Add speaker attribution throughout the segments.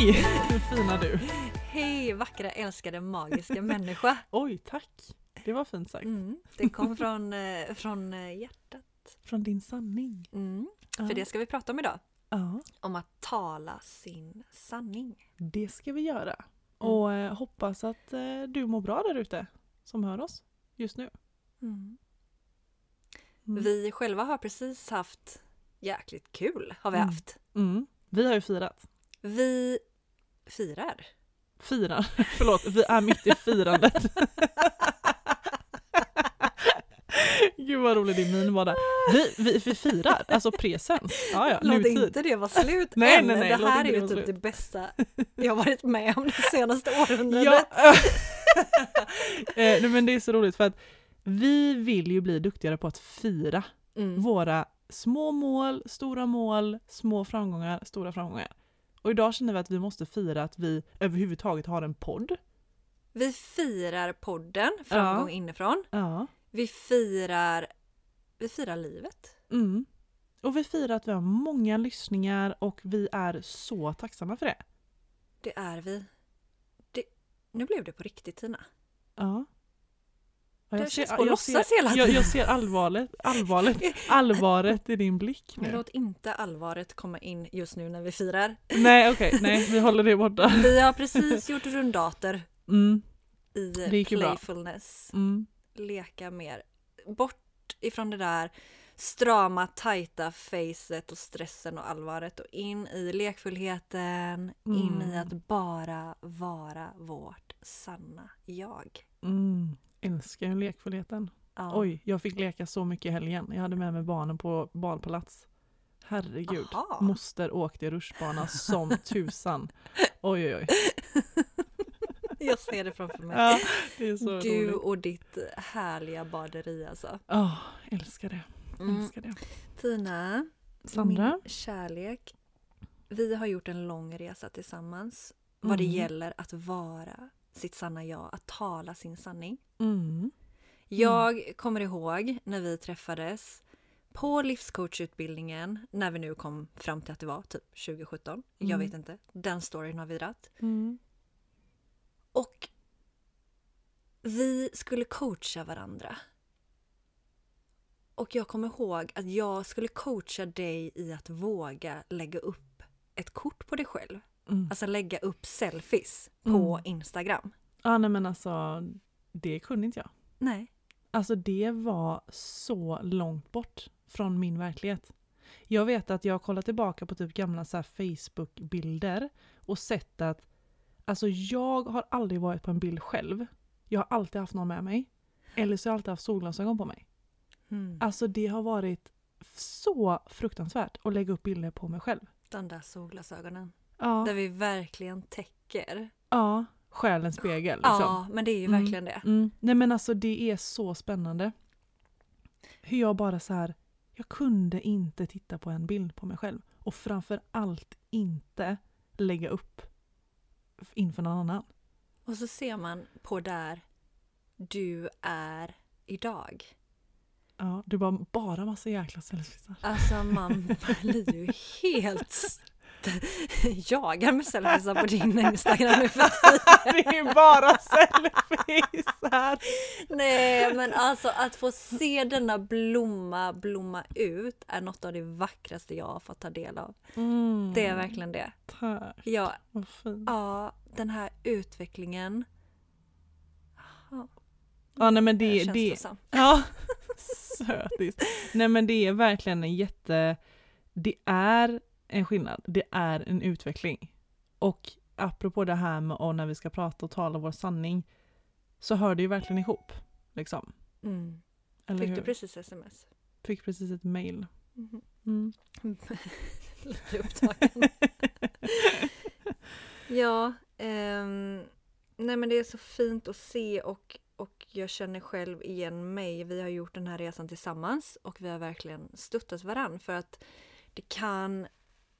Speaker 1: Hej! Hur fin är du?
Speaker 2: Hej vackra älskade magiska människa!
Speaker 1: Oj, tack! Det var fint sagt.
Speaker 2: Mm, det kom från, eh, från eh, hjärtat.
Speaker 1: Från din sanning.
Speaker 2: Mm,
Speaker 1: Ja.
Speaker 2: för det ska vi prata om idag.
Speaker 1: Ja,
Speaker 2: Om att tala sin sanning.
Speaker 1: det ska vi göra. Och eh, hoppas att du mår bra där ute som hör oss just nu.
Speaker 2: Mm.
Speaker 1: Mm.
Speaker 2: Vi själva har precis haft jäkligt kul har vi
Speaker 1: Mm.
Speaker 2: haft.
Speaker 1: Mm. Vi har ju firat.
Speaker 2: Vi firar.
Speaker 1: Firar. Förlåt, vi är mitt i firandet. Gud vad rolig din min var där. Vi, vi, vi firar, alltså presens. Ja, ja,
Speaker 2: Låt
Speaker 1: nutid.
Speaker 2: inte det vara slut
Speaker 1: Nej,
Speaker 2: än.
Speaker 1: nej, nej,
Speaker 2: det här är ju typ
Speaker 1: slut.
Speaker 2: det bästa jag varit med om det senaste århundradet.
Speaker 1: Ja. eh, nej, men det är så roligt för att vi vill ju bli duktigare på att fira
Speaker 2: Mm.
Speaker 1: våra små mål, stora mål, små framgångar, stora framgångar. Och idag känner vi att vi måste fira att vi överhuvudtaget har en podd.
Speaker 2: Vi firar podden Framgång
Speaker 1: Ja.
Speaker 2: inifrån.
Speaker 1: Ja.
Speaker 2: Vi firar, vi firar livet.
Speaker 1: Mm. Och vi firar att vi har många lyssningar och vi är så tacksamma för det.
Speaker 2: Det är vi. Det, nu blev det på riktigt Tina.
Speaker 1: Ja. Ja,
Speaker 2: Det känns på
Speaker 1: jag, ser, jag, jag ser allvaret, allvaret, allvaret i din blick
Speaker 2: Men
Speaker 1: nu.
Speaker 2: låt inte allvaret komma in just nu när vi firar.
Speaker 1: Nej okej, nej vi håller det borta.
Speaker 2: Vi har precis gjort rundater
Speaker 1: Mm,
Speaker 2: i playfulness.
Speaker 1: mm,
Speaker 2: leka mer. Bort ifrån det där strama, tajta facet och stressen och allvaret och in i lekfullheten, in i
Speaker 1: Mm.
Speaker 2: att bara vara vårt sanna jag.
Speaker 1: mm. Älskar ju lekfullheten.
Speaker 2: Ja.
Speaker 1: Oj, jag fick leka så mycket i helgen. Jag hade med mig barnen på badpalats. Herregud.
Speaker 2: Aha.
Speaker 1: Moster åkte rutschbana som tusan. Oj oj oj.
Speaker 2: Jag ser det framför mig.
Speaker 1: Ja, det
Speaker 2: du
Speaker 1: roligt.
Speaker 2: och ditt härliga baderi alltså.
Speaker 1: Ja, älskar det.
Speaker 2: Mm.
Speaker 1: Älskar det.
Speaker 2: Tina,
Speaker 1: Sandra?
Speaker 2: min kärlek. Vi har gjort en lång resa tillsammans vad det
Speaker 1: Mm.
Speaker 2: gäller att vara sitt sanna jag, att tala sin sanning.
Speaker 1: Mm.
Speaker 2: Jag kommer ihåg när vi träffades på livscoachutbildningen när vi nu kom fram till att det var typ 2017. Jag
Speaker 1: Mm.
Speaker 2: vet inte. Den storyn har vi dratt.
Speaker 1: Mm.
Speaker 2: Och vi skulle coacha varandra. Och jag kommer ihåg att jag skulle coacha dig i att våga lägga upp ett kort på dig själv.
Speaker 1: Mm.
Speaker 2: Alltså lägga upp selfies på
Speaker 1: Mm.
Speaker 2: Instagram.
Speaker 1: Ja, nej men alltså, det kunde inte jag.
Speaker 2: Nej.
Speaker 1: Alltså det var så långt bort från min verklighet. Jag vet att jag har kollat tillbaka på typ gamla så Facebook-bilder och sett att alltså jag har aldrig varit på en bild själv. Jag har alltid haft någon med mig. Eller så har jag alltid haft solglasögon på mig.
Speaker 2: Mm.
Speaker 1: Alltså det har varit så fruktansvärt att lägga upp bilder på mig själv.
Speaker 2: De där solglasögonen.
Speaker 1: Ja,
Speaker 2: Där vi verkligen täcker.
Speaker 1: ja själens spegel. Liksom.
Speaker 2: Ja, men det är ju
Speaker 1: Mm.
Speaker 2: verkligen det.
Speaker 1: Mm. Nej men alltså det är så spännande. Hur jag bara så här, jag kunde inte titta på en bild på mig själv. Och framför allt inte lägga upp inför någon annan.
Speaker 2: Och så ser man på där du är idag.
Speaker 1: Ja, du bara, bara massa jäkla selfiesar.
Speaker 2: Alltså man blir ju helt jagar med selfiesar på din Instagram nu för tiden.
Speaker 1: det är bara selfiesar!
Speaker 2: Nej men alltså att få se denna blomma blomma ut är något av det vackraste jag har fått ta del av.
Speaker 1: Mm,
Speaker 2: Det är verkligen det.
Speaker 1: Tack,
Speaker 2: Ja, ja den här utvecklingen.
Speaker 1: Ja nej men det,
Speaker 2: är
Speaker 1: det,
Speaker 2: känslosam.
Speaker 1: Ja, sötis. Nej men det är verkligen en jätte... Det är en skillnad. Det är en utveckling. Och apropå det här med och när vi ska prata och tala vår sanning så hör det ju verkligen ihop. Liksom.
Speaker 2: Mm.
Speaker 1: Eller
Speaker 2: Fick
Speaker 1: hur?
Speaker 2: du precis sms?
Speaker 1: Fick precis ett mail.
Speaker 2: Mhm.
Speaker 1: Mm.
Speaker 2: Lite upptagen. ja, ehm, nej men det är så fint att se och, och jag känner själv igen mig. Vi har gjort den här resan tillsammans och vi har verkligen stöttat varann för att det kan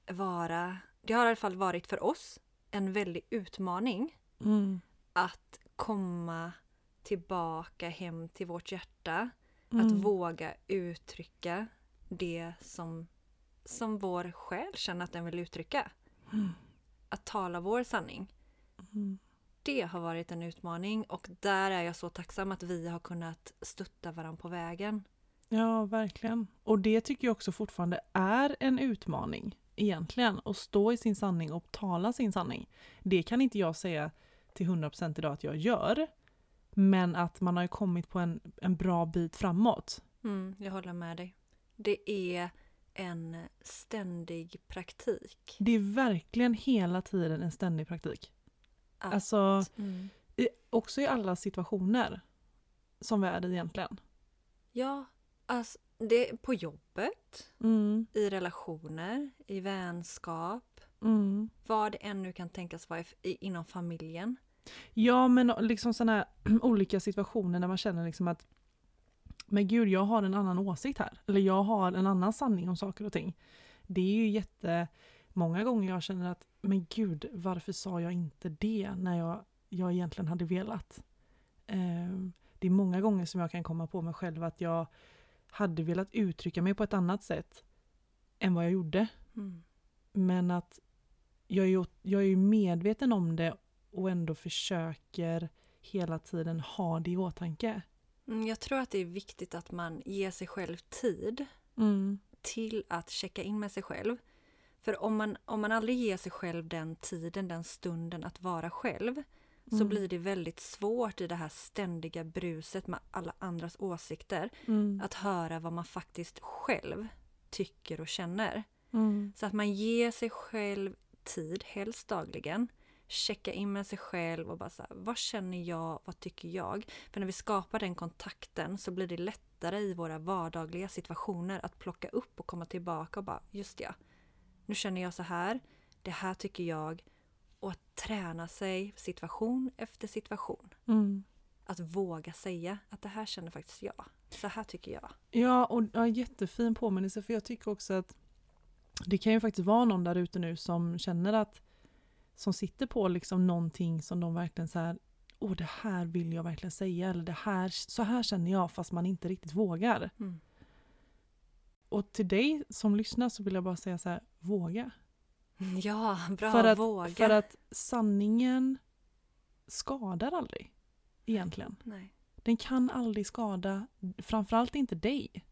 Speaker 2: vara, det har i alla fall varit för oss, en väldig utmaning
Speaker 1: Mm.
Speaker 2: att komma tillbaka hem till vårt hjärta. Att
Speaker 1: Mm.
Speaker 2: våga uttrycka det som, som vår själ känner att den vill uttrycka.
Speaker 1: Mm.
Speaker 2: Att tala vår sanning.
Speaker 1: Mm.
Speaker 2: Det har varit en utmaning och där är jag så tacksam att vi har kunnat stötta varandra på vägen.
Speaker 1: Ja, verkligen. Och det tycker jag också fortfarande är en utmaning egentligen. Att stå i sin sanning och tala sin sanning. Det kan inte jag säga till 100% idag att jag gör. Men att man har ju kommit på en, en bra bit framåt.
Speaker 2: Mm, jag håller med dig. Det är en ständig praktik.
Speaker 1: Det är verkligen hela tiden en ständig praktik.
Speaker 2: Att,
Speaker 1: Alltså,
Speaker 2: mm.
Speaker 1: i, också i alla situationer som vi är i egentligen.
Speaker 2: Ja, alltså det är på jobbet,
Speaker 1: Mm,
Speaker 2: i relationer, i vänskap,
Speaker 1: mm.
Speaker 2: vad det än nu kan tänkas vara inom familjen.
Speaker 1: Ja, men liksom sådana olika situationer när man känner liksom att men gud, jag har en annan åsikt här. Eller jag har en annan sanning om saker och ting. Det är ju jättemånga gånger jag känner att men gud, varför sa jag inte det när jag, jag egentligen hade velat? Ehm, det är många gånger som jag kan komma på mig själv att jag hade velat uttrycka mig på ett annat sätt än vad jag gjorde.
Speaker 2: Mm.
Speaker 1: Men att jag är, ju, jag är medveten om det och ändå försöker hela tiden ha det i åtanke.
Speaker 2: Mm, Jag tror att det är viktigt att man ger sig själv tid
Speaker 1: Mm.
Speaker 2: till att checka in med sig själv. För om man, om man aldrig ger sig själv den tiden, den stunden att vara själv så
Speaker 1: Mm.
Speaker 2: blir det väldigt svårt i det här ständiga bruset med alla andras åsikter
Speaker 1: Mm.
Speaker 2: att höra vad man faktiskt själv tycker och känner.
Speaker 1: Mm.
Speaker 2: Så att man ger sig själv tid, helst dagligen, checka in med sig själv och bara så här, vad känner jag, vad tycker jag? För när vi skapar den kontakten så blir det lättare i våra vardagliga situationer att plocka upp och komma tillbaka och bara, just ja, nu känner jag så här, det här tycker jag. Och att träna sig situation efter situation.
Speaker 1: Mm.
Speaker 2: Att våga säga att det här känner faktiskt jag. Så här tycker jag.
Speaker 1: Ja, och ja, jättefin påminnelse för jag tycker också att det kan ju faktiskt vara någon där ute nu som känner att som sitter på liksom någonting som de verkligen så här åh det här vill jag verkligen säga eller det här, så här känner jag fast man inte riktigt vågar.
Speaker 2: Mm.
Speaker 1: Och till dig som lyssnar så vill jag bara säga så här, våga.
Speaker 2: Ja, bra,
Speaker 1: för att,
Speaker 2: våga.
Speaker 1: För att sanningen skadar aldrig egentligen.
Speaker 2: Nej.
Speaker 1: Den kan aldrig skada, framförallt inte dig.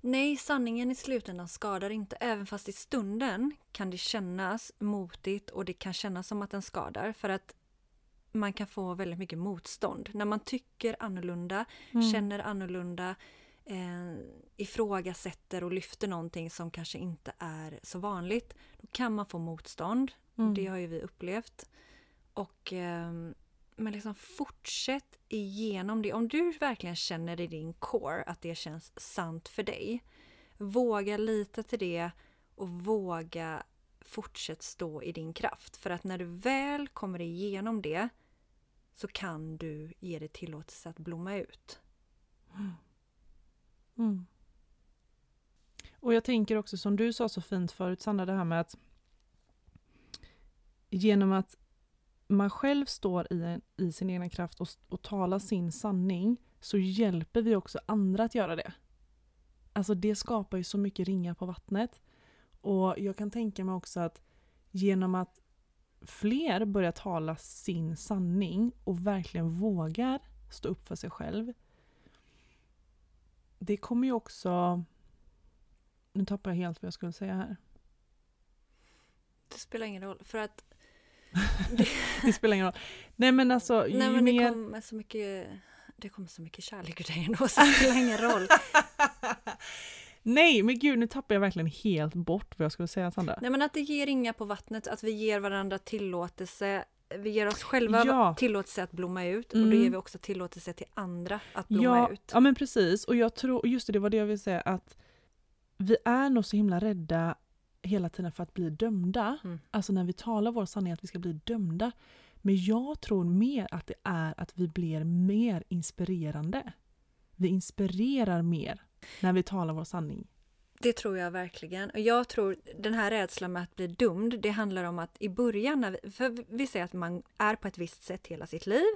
Speaker 2: Nej, sanningen i slutändan skadar inte. Även fast i stunden kan det kännas motigt och det kan kännas som att den skadar. För att man kan få väldigt mycket motstånd. När man tycker annorlunda,
Speaker 1: Mm.
Speaker 2: känner annorlunda, eh, ifrågasätter och lyfter någonting som kanske inte är så vanligt. Då kan man få motstånd.
Speaker 1: Mm.
Speaker 2: Det har ju vi upplevt. Och, ehm, men liksom fortsätt igenom det. Om du verkligen känner i din core att det känns sant för dig. Våga lita till det och våga fortsätt stå i din kraft. För att när du väl kommer igenom det så kan du ge dig tillåtelse att blomma ut.
Speaker 1: Mm. Mm. Och jag tänker också som du sa så fint förut Sandra, det här med att genom att man själv står i, en, i sin egen kraft och, och talar sin sanning så hjälper vi också andra att göra det. Alltså det skapar ju så mycket ringar på vattnet. Och jag kan tänka mig också att genom att fler börjar tala sin sanning och verkligen vågar stå upp för sig själv det kommer ju också... Nu tappar jag helt vad jag skulle säga här.
Speaker 2: Det spelar ingen roll för att
Speaker 1: Det spelar ingen roll. Nej men alltså, ju
Speaker 2: nej, men det,
Speaker 1: mer...
Speaker 2: kommer så mycket, det kommer så mycket kärlek ur dig ändå så det spelar ingen roll.
Speaker 1: Nej men gud, nu tappar jag verkligen helt bort vad jag skulle säga Sandra.
Speaker 2: Nej men att det ger ringar på vattnet, att vi ger varandra tillåtelse. Vi ger oss själva
Speaker 1: Ja.
Speaker 2: tillåtelse att blomma ut och
Speaker 1: Mm.
Speaker 2: då ger vi också tillåtelse till andra att blomma
Speaker 1: Ja,
Speaker 2: ut.
Speaker 1: ja men precis, och jag tror, just det, det var det jag ville säga att vi är nog så himla rädda hela tiden för att bli dömda.
Speaker 2: Mm.
Speaker 1: Alltså när vi talar vår sanning att vi ska bli dömda. Men jag tror mer att det är att vi blir mer inspirerande. Vi inspirerar mer när vi talar vår sanning.
Speaker 2: Det tror jag verkligen. Och jag tror den här rädslan med att bli dömd, det handlar om att i början, när vi, för vi säger att man är på ett visst sätt hela sitt liv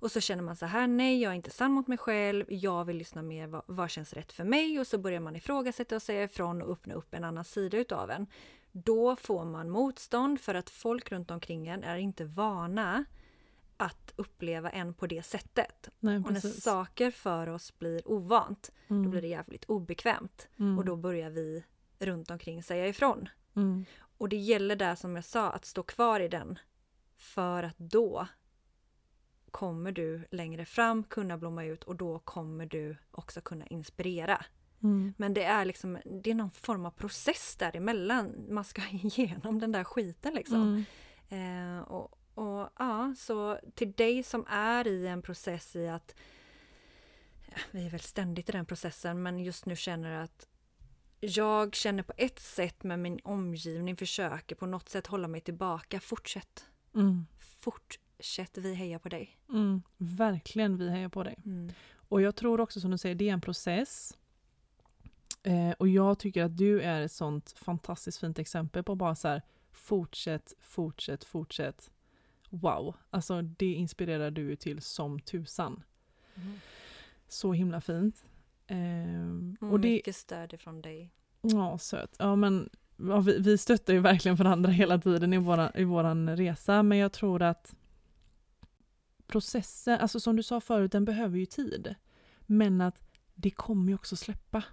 Speaker 2: och så känner man så här, nej jag är inte sann mot mig själv, jag vill lyssna mer, vad, vad känns rätt för mig? Och så börjar man ifrågasätta och säga ifrån och öppna upp en annan sida utav en. Då får man motstånd för att folk runt omkring en är inte vana att uppleva en på det sättet.
Speaker 1: Nej,
Speaker 2: Och när saker för oss blir ovant,
Speaker 1: Mm.
Speaker 2: då blir det jävligt obekvämt.
Speaker 1: Mm.
Speaker 2: Och då börjar vi runt omkring säga ifrån.
Speaker 1: Mm.
Speaker 2: Och det gäller där som jag sa, att stå kvar i den. För att då kommer du längre fram kunna blomma ut och då kommer du också kunna inspirera.
Speaker 1: Mm.
Speaker 2: Men det är liksom, det är någon form av process däremellan. Man ska igenom den där skiten liksom.
Speaker 1: Mm.
Speaker 2: Eh, och, och ja, så till dig som är i en process i att ja, vi är väl ständigt i den processen, men just nu känner att jag känner på ett sätt men min omgivning försöker på något sätt hålla mig tillbaka. Fortsätt.
Speaker 1: Mm.
Speaker 2: Fortsätt, vi hejar på dig.
Speaker 1: Mm. Verkligen, vi hejar på dig.
Speaker 2: Mm.
Speaker 1: Och jag tror också som du säger, det är en process. Eh, och jag tycker att du är ett sånt fantastiskt fint exempel på bara så här fortsätt, fortsätt, fortsätt. Wow, alltså det inspirerar du till som tusan. Så himla fint. Eh,
Speaker 2: Och
Speaker 1: och det,
Speaker 2: mycket stöd ifrån dig.
Speaker 1: ja söt. Ja men ja, vi, vi stöttar ju verkligen varandra hela tiden i våran, i våran resa men jag tror att processen, alltså som du sa förut, den behöver ju tid. Men att det kommer ju också släppa.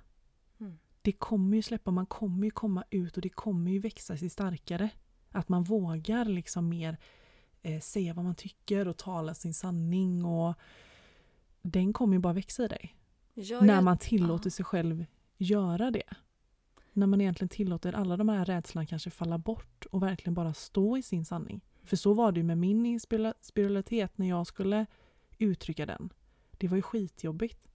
Speaker 2: Mm.
Speaker 1: Det kommer ju släppa, man kommer ju komma ut och det kommer ju växa sig starkare. Att man vågar liksom mer eh, säga vad man tycker och tala sin sanning och den kommer ju bara växa i dig.
Speaker 2: Ja,
Speaker 1: när
Speaker 2: jag-
Speaker 1: man tillåter
Speaker 2: ja.
Speaker 1: sig själv göra det. När man egentligen tillåter alla de här rädslorna kanske falla bort och verkligen bara stå i sin sanning. För så var det ju med min spiritualitet när jag skulle uttrycka den. Det var ju skitjobbigt.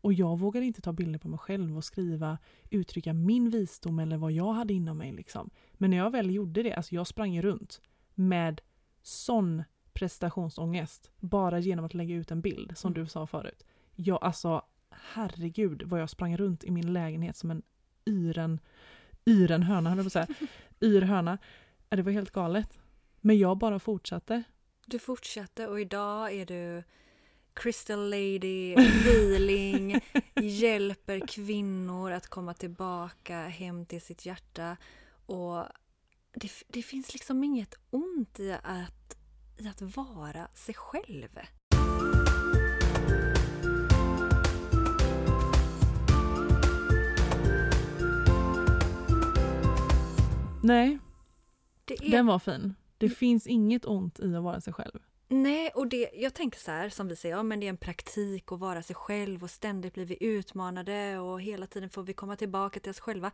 Speaker 1: Och jag vågade inte ta bilder på mig själv och skriva, uttrycka min visdom eller vad jag hade inom mig. Liksom. Men när jag väl gjorde det, alltså jag sprang ju runt med sån prestationsångest bara genom att lägga ut en bild, som
Speaker 2: Mm.
Speaker 1: du sa förut. Jag, alltså, herregud vad jag sprang runt i min lägenhet som en yren, yren höna, höll jag på att säga. Yr höna. Det var helt galet. Men jag bara fortsatte.
Speaker 2: Du fortsatte och idag är du Crystal Lady, healing, hjälper kvinnor att komma tillbaka hem till sitt hjärta. Och det, det finns liksom inget ont i att, i att vara sig själv.
Speaker 1: Nej,
Speaker 2: Det är,
Speaker 1: den var fin. Det finns inget ont i att vara sig själv.
Speaker 2: Nej, och det, jag tänker så här som vi säger, ja, men det är en praktik att vara sig själv och ständigt blir vi utmanade och hela tiden får vi komma tillbaka till oss själva.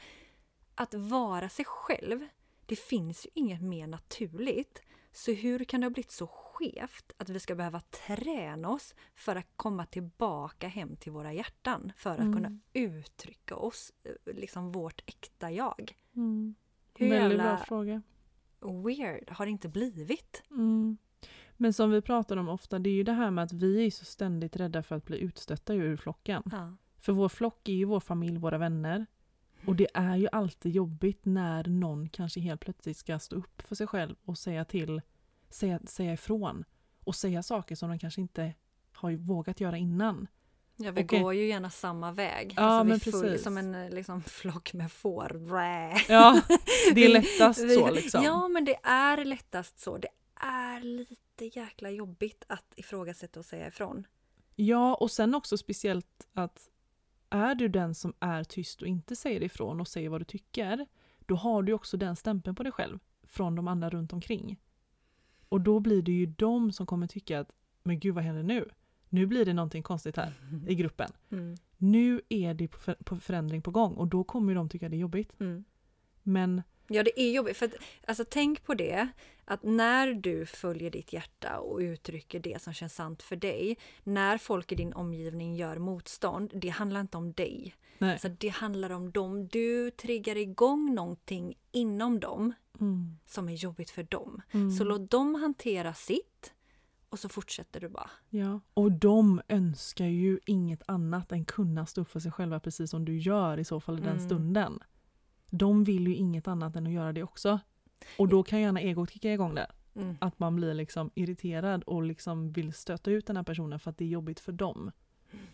Speaker 2: Att vara sig själv, det finns ju inget mer naturligt. Så hur kan det ha blivit så skevt att vi ska behöva träna oss för att komma tillbaka hem till våra hjärtan? För att
Speaker 1: Mm.
Speaker 2: kunna uttrycka oss, eh, liksom vårt äkta jag.
Speaker 1: Mm.
Speaker 2: Hur
Speaker 1: Väldigt bra fråga.
Speaker 2: weird har det inte blivit?
Speaker 1: Mm. Men som vi pratar om ofta, det är ju det här med att vi är så ständigt rädda för att bli utstötta ur flocken.
Speaker 2: Ja.
Speaker 1: För vår flock är ju vår familj, våra vänner. Och det är ju alltid jobbigt när någon kanske helt plötsligt ska stå upp för sig själv och säga till, säga, säga ifrån. Och säga saker som de kanske inte har vågat göra innan.
Speaker 2: Ja, vi
Speaker 1: Okej.
Speaker 2: går ju gärna samma väg.
Speaker 1: Ja,
Speaker 2: alltså, vi
Speaker 1: men
Speaker 2: full-
Speaker 1: precis.
Speaker 2: Som en eh, liksom, flock med får.
Speaker 1: Ja, det är lättast
Speaker 2: vi-
Speaker 1: så liksom.
Speaker 2: Ja, men det är lättast så. Det är lite jäkla jobbigt att ifrågasätta och säga ifrån.
Speaker 1: Ja, och sen också speciellt att är du den som är tyst och inte säger ifrån och säger vad du tycker, då har du också den stämpeln på dig själv från de andra runt omkring. Och då blir det ju de som kommer tycka att men gud vad händer nu? Nu blir det någonting konstigt här i gruppen.
Speaker 2: Mm.
Speaker 1: Nu är det på för- på förändring på gång och då kommer de tycka det är jobbigt.
Speaker 2: Mm.
Speaker 1: Men
Speaker 2: Ja, det är jobbigt. För att, alltså, tänk på det, att när du följer ditt hjärta och uttrycker det som känns sant för dig, när folk i din omgivning gör motstånd, det handlar inte om dig.
Speaker 1: Nej.
Speaker 2: Alltså, det handlar om dem. Du triggar igång någonting inom dem
Speaker 1: Mm.
Speaker 2: som är jobbigt för dem.
Speaker 1: Mm.
Speaker 2: Så låt dem hantera sitt och så fortsätter du bara.
Speaker 1: Ja, och de önskar ju inget annat än kunna stå upp för sig själva precis som du gör i så fall i den
Speaker 2: Mm.
Speaker 1: stunden. De vill ju inget annat än att göra det också. Och då kan gärna egot kicka igång där.
Speaker 2: Mm.
Speaker 1: Att man blir liksom irriterad och liksom vill stöta ut den här personen för att det är jobbigt för dem.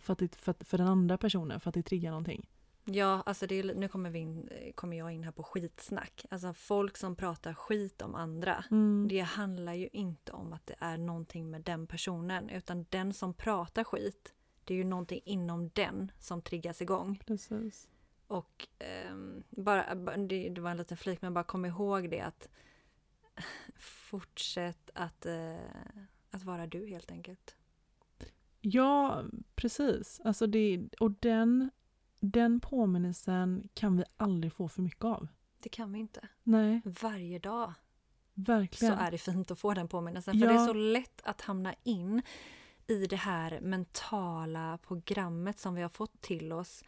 Speaker 1: För, att det, för, för den andra personen, för att det triggar någonting.
Speaker 2: Ja, alltså det nu kommer, vi in, kommer jag in här på skitsnack. Alltså folk som pratar skit om andra.
Speaker 1: Mm.
Speaker 2: Det handlar ju inte om att det är någonting med den personen utan den som pratar skit det är ju någonting inom den som triggas igång.
Speaker 1: Precis.
Speaker 2: Och ehm, bara, ba- det, det var en liten flik men bara kom ihåg det att fortsätt att, eh, att vara du helt enkelt.
Speaker 1: Ja, precis. Alltså det, och den, den påminnelsen kan vi aldrig få för mycket av.
Speaker 2: Det kan vi inte.
Speaker 1: Nej,
Speaker 2: Varje dag
Speaker 1: verkligen.
Speaker 2: så är det fint att få den påminnelsen. För
Speaker 1: Ja.
Speaker 2: det är så lätt att hamna in i det här mentala programmet som vi har fått till oss.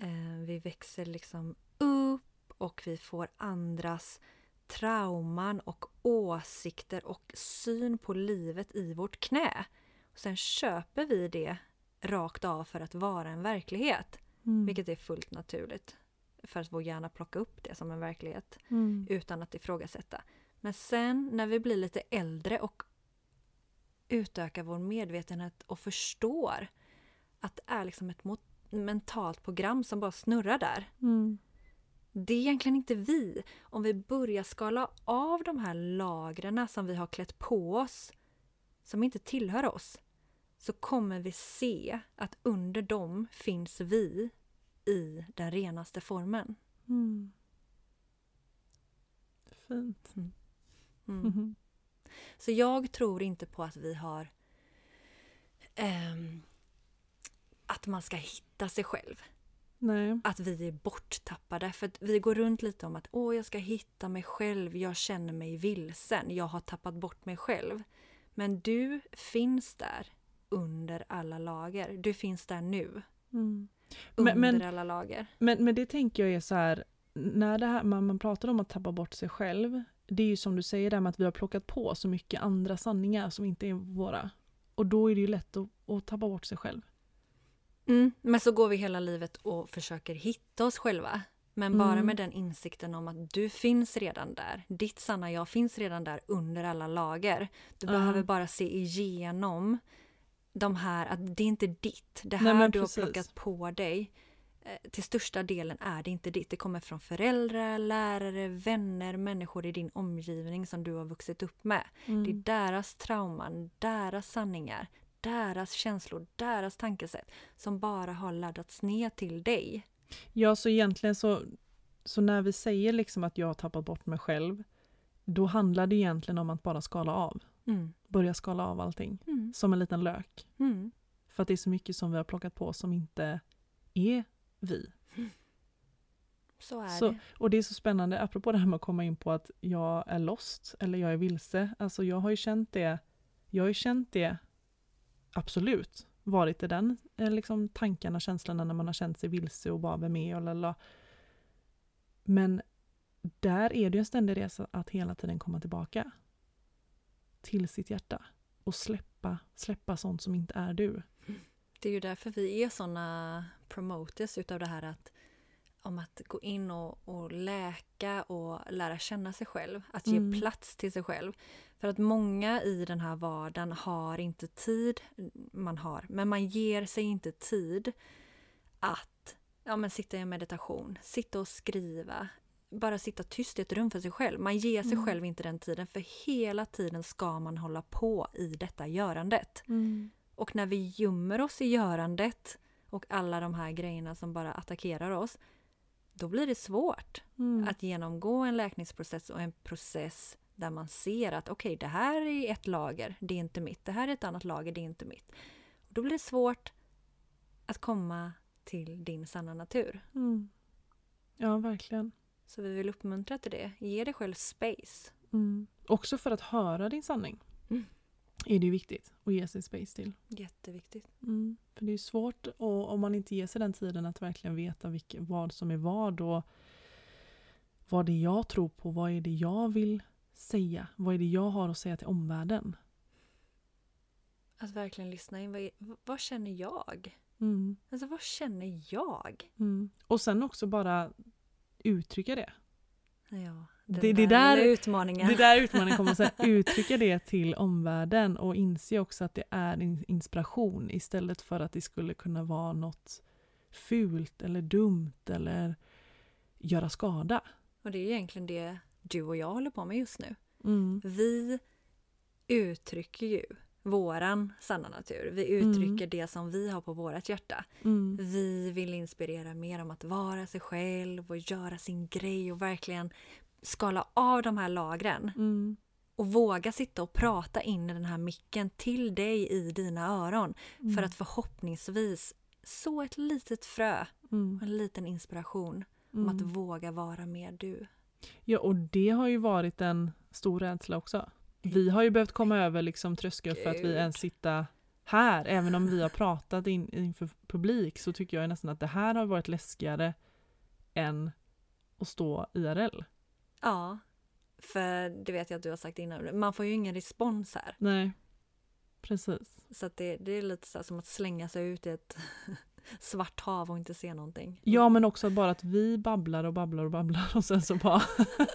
Speaker 2: Eh, vi växer liksom upp och vi får andras trauman och åsikter och syn på livet i vårt knä. Och sen köper vi det rakt av för att vara en verklighet.
Speaker 1: Mm.
Speaker 2: Vilket är fullt naturligt. För att vår hjärna plockar upp det som en verklighet
Speaker 1: Mm.
Speaker 2: utan att ifrågasätta. Men sen när vi blir lite äldre och utökar vår medvetenhet och förstår att det är liksom ett mot- mentalt program som bara snurrar där.
Speaker 1: Mm.
Speaker 2: Det är egentligen inte vi. Om vi börjar skala av de här lagren som vi har klätt på oss, som inte tillhör oss, så kommer vi se att under dem finns vi i den renaste formen.
Speaker 1: Mm. Fint.
Speaker 2: Mm.
Speaker 1: Mhm.
Speaker 2: Så jag tror inte på att vi har ehm, att man ska hitta sig själv.
Speaker 1: Nej.
Speaker 2: Att vi är borttappade. För att vi går runt lite om att åh, jag ska hitta mig själv, jag känner mig vilsen, jag har tappat bort mig själv. Men du finns där under alla lager. Du finns där nu,
Speaker 1: Mm.
Speaker 2: under
Speaker 1: Men- men-
Speaker 2: alla lager.
Speaker 1: Men, men det tänker jag är så här, när det här, man, man pratar om att tappa bort sig själv, det är ju som du säger där med att vi har plockat på så mycket andra sanningar som inte är våra. Och då är det ju lätt att, att tappa bort sig själv.
Speaker 2: Mm, men så går vi hela livet och försöker hitta oss själva. Men bara
Speaker 1: Mm.
Speaker 2: med den insikten om att du finns redan där. Ditt sanna jag finns redan där under alla lager. Du
Speaker 1: Ja.
Speaker 2: behöver bara se igenom de här, att det är inte ditt. Det
Speaker 1: Nej,
Speaker 2: här
Speaker 1: men
Speaker 2: du har plockat på dig. eh, Till största delen är det inte ditt. Det kommer från föräldrar, lärare, vänner, människor i din omgivning som du har vuxit upp med.
Speaker 1: Mm.
Speaker 2: Det är deras trauman, deras sanningar, deras känslor, deras tankesätt som bara har laddats ner till dig.
Speaker 1: Ja, så egentligen så, så när vi säger liksom att jag har tappat bort mig själv, då handlar det egentligen om att bara skala av.
Speaker 2: Mm.
Speaker 1: Börja skala av allting.
Speaker 2: Mm.
Speaker 1: Som en liten lök.
Speaker 2: Mm.
Speaker 1: För att det är så mycket som vi har plockat på som inte är vi.
Speaker 2: Så är
Speaker 1: Så,
Speaker 2: det.
Speaker 1: och det är så spännande, apropå det här med att komma in på att jag är lost eller jag är vilse. Alltså jag har ju känt det, jag har ju känt det absolut, varit i den eh, liksom, tankarna, känslorna när man har känt sig vilse och bara vem är jag? Men där är det ju en ständig resa att hela tiden komma tillbaka till sitt hjärta och släppa, släppa sånt som inte är du.
Speaker 2: Det är ju därför vi är såna promoters utav det här att om att gå in och, och läka och lära känna sig själv. Att ge
Speaker 1: Mm.
Speaker 2: plats till sig själv. För att många i den här vardagen har inte tid, man har, men man ger sig inte tid att ja, men sitta i en meditation, sitta och skriva, bara sitta tyst i ett rum för sig själv. Man ger sig
Speaker 1: Mm.
Speaker 2: själv inte den tiden för hela tiden ska man hålla på i detta görandet. Och när vi gömmer oss i görandet och alla de här grejerna som bara attackerar oss, då blir det svårt
Speaker 1: Mm.
Speaker 2: att genomgå en läkningsprocess och en process där man ser att okej, det här är ett lager, det är inte mitt. Det här är ett annat lager, det är inte mitt. Och då blir det svårt att komma till din sanna natur.
Speaker 1: Mm. Ja, verkligen.
Speaker 2: Så vi vill uppmuntra till det. Ge dig själv space.
Speaker 1: Mm. Också för att höra din sanning.
Speaker 2: Mm.
Speaker 1: Är det ju viktigt att ge sig space till.
Speaker 2: Jätteviktigt.
Speaker 1: Mm. För det är svårt och, om man inte ger sig den tiden att verkligen veta vilk, vad som är vad och vad det är jag tror på, vad är det jag vill säga, vad är det jag har att säga till omvärlden.
Speaker 2: Att verkligen lyssna in. Vad, är, vad känner jag?
Speaker 1: Mm.
Speaker 2: Alltså vad känner jag?
Speaker 1: Mm. Och sen också bara uttrycka det.
Speaker 2: Ja,
Speaker 1: Det- det
Speaker 2: där,
Speaker 1: där-
Speaker 2: utmaningen.
Speaker 1: Det där utmaningen kommer att uttrycka det till omvärlden och inse också att det är inspiration istället för att det skulle kunna vara något fult eller dumt eller göra skada.
Speaker 2: Och det är egentligen det du och jag håller på med just nu.
Speaker 1: Mm.
Speaker 2: Vi uttrycker ju våran sanna natur. Vi uttrycker det som vi har på vårat hjärta.
Speaker 1: Mm.
Speaker 2: Vi vill inspirera mer om att vara sig själv och göra sin grej och verkligen skala av de här lagren
Speaker 1: Mm.
Speaker 2: och våga sitta och prata in i den här micken till dig i dina öron
Speaker 1: Mm.
Speaker 2: för att förhoppningsvis så ett litet frö
Speaker 1: Mm.
Speaker 2: och en liten inspiration om
Speaker 1: Mm.
Speaker 2: att våga vara mer du.
Speaker 1: Ja, och det har ju varit en stor rädsla också. Vi har ju behövt komma över liksom tröskel för att vi ens sitta här. Även om vi har pratat in, inför publik så tycker jag nästan att det här har varit läskigare än att stå IRL.
Speaker 2: Ja, för det vet jag att du har sagt innan, man får ju ingen respons här.
Speaker 1: Nej, precis.
Speaker 2: Så det, det är lite så som att slänga sig ut i ett svart hav och inte se någonting.
Speaker 1: Ja, men också bara att vi babblar och babblar och babblar och sen så bara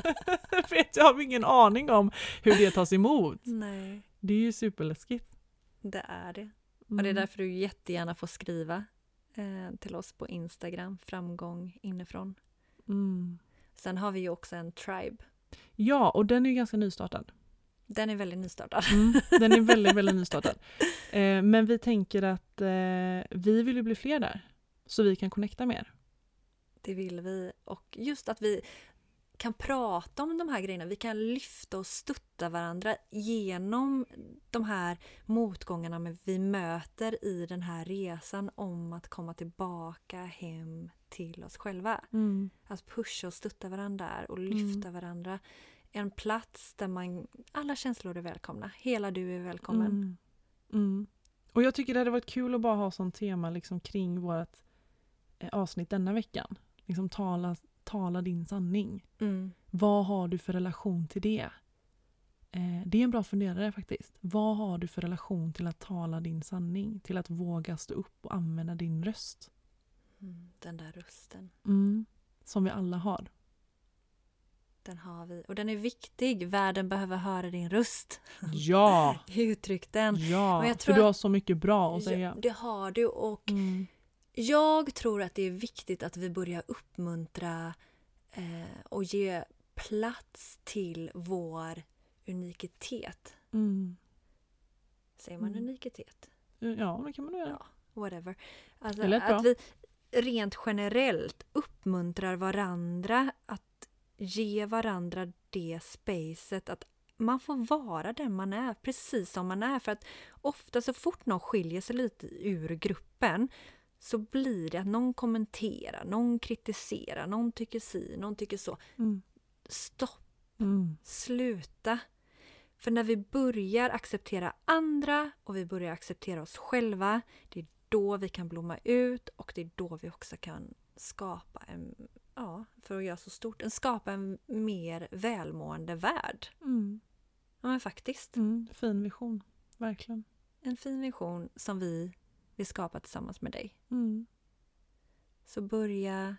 Speaker 1: vet jag har ingen aning om hur det tas emot.
Speaker 2: Nej,
Speaker 1: Det är ju superläskigt.
Speaker 2: det är det.
Speaker 1: Mm.
Speaker 2: Och det är därför du jättegärna får skriva eh, till oss på Instagram, framgång inifrån.
Speaker 1: Mm.
Speaker 2: Sen har vi ju också en tribe.
Speaker 1: Ja, och den är ju ganska nystartad.
Speaker 2: Den är väldigt nystartad.
Speaker 1: Mm, den är väldigt, väldigt nystartad. Eh, men vi tänker att eh, vi vill ju bli fler där. Så vi kan connecta mer.
Speaker 2: Det vill vi. Och just att vi kan prata om de här grejerna. Vi kan lyfta och stötta varandra genom de här motgångarna men vi möter i den här resan om att komma tillbaka hem till oss själva.
Speaker 1: Mm.
Speaker 2: Att pusha och stötta varandra och lyfta varandra. En plats där man, alla känslor är välkomna. Hela du är välkommen.
Speaker 1: Mm. Mm. Och jag tycker det hade varit kul att bara ha som tema liksom kring vårt eh, avsnitt denna veckan. Liksom tala, tala din sanning.
Speaker 2: Mm.
Speaker 1: Vad har du för relation till det? Eh, det är en bra funderare faktiskt. Vad har du för relation till att tala din sanning? Till att våga stå upp och använda din röst?
Speaker 2: Mm. Den där rösten.
Speaker 1: Mm. Som vi alla har.
Speaker 2: Den har vi. Och den är viktig. Världen behöver höra din röst.
Speaker 1: Ja!
Speaker 2: Uttryck den.
Speaker 1: Ja,
Speaker 2: Men jag
Speaker 1: för
Speaker 2: tror
Speaker 1: du
Speaker 2: att-
Speaker 1: har så mycket bra att säga.
Speaker 2: Det har du. Och
Speaker 1: Mm.
Speaker 2: jag tror att det är viktigt att vi börjar uppmuntra eh, och ge plats till vår unikitet.
Speaker 1: Mm.
Speaker 2: Säger man
Speaker 1: Mm.
Speaker 2: unikitet?
Speaker 1: Ja, det kan man göra.
Speaker 2: Ja, whatever. Alltså, att vi rent generellt uppmuntrar varandra att ge varandra det spacet att man får vara den man är, precis som man är. För att ofta så fort någon skiljer sig lite ur gruppen så blir det att någon kommenterar, någon kritiserar, någon tycker si, någon tycker så.
Speaker 1: Mm.
Speaker 2: Stopp,
Speaker 1: Mm.
Speaker 2: sluta. För när vi börjar acceptera andra och vi börjar acceptera oss själva, det är då vi kan blomma ut och det är då vi också kan skapa en, ja, för att göra så stort, skapa en mer välmående värld.
Speaker 1: Mm.
Speaker 2: Ja men faktiskt.
Speaker 1: Mm. Fin vision, verkligen.
Speaker 2: En fin vision som vi vill skapa tillsammans med dig.
Speaker 1: Mm.
Speaker 2: Så börja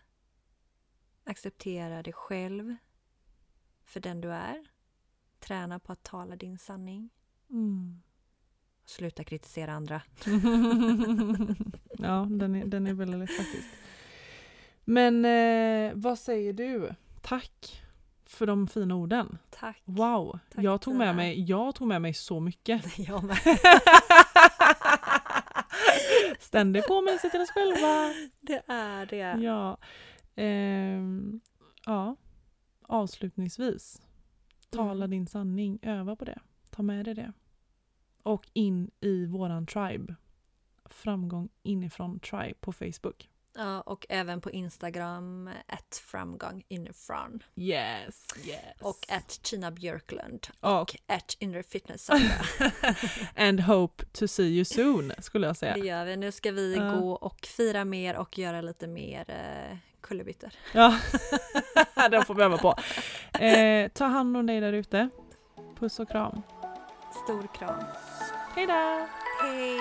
Speaker 2: acceptera dig själv för den du är. Träna på att tala din sanning.
Speaker 1: Mm.
Speaker 2: Sluta kritisera andra.
Speaker 1: ja, den är, den är väldigt lätt faktiskt. Men eh, vad säger du? Tack för de fina orden.
Speaker 2: Tack.
Speaker 1: Wow,
Speaker 2: Tack,
Speaker 1: jag, tog med mig, jag tog med mig så mycket.
Speaker 2: Jag med.
Speaker 1: Ständig påminnelse till oss själva.
Speaker 2: Det är det.
Speaker 1: Ja. Ehm, ja. Avslutningsvis. Tala
Speaker 2: Mm.
Speaker 1: din sanning. Öva på det. Ta med dig det. Och in i våran tribe. Framgång inifrån tribe på Facebook.
Speaker 2: Ja, och även på Instagram, ett framgång inifrån.
Speaker 1: Yes, yes.
Speaker 2: Och ett Tina Björklund.
Speaker 1: Och-
Speaker 2: ett inre fitness.
Speaker 1: And hope to see you soon, skulle jag
Speaker 2: Det
Speaker 1: säga.
Speaker 2: gör vi. Nu ska vi
Speaker 1: Ja.
Speaker 2: gå och fira mer och göra lite mer eh, kullerbyttor.
Speaker 1: Ja, den får vi öva på. Eh, ta hand om dig där ute. Puss och kram.
Speaker 2: Stor kram.
Speaker 1: Hej då!
Speaker 2: Hej!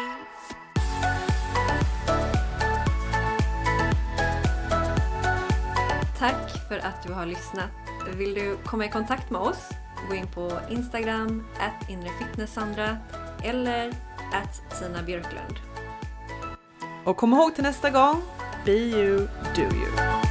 Speaker 2: Tack för att du har lyssnat. Vill du komma i kontakt med oss? Gå in på Instagram, at inrefitnesssandra eller at Tina Björklund.
Speaker 1: Och kom ihåg till nästa gång, be you, do you.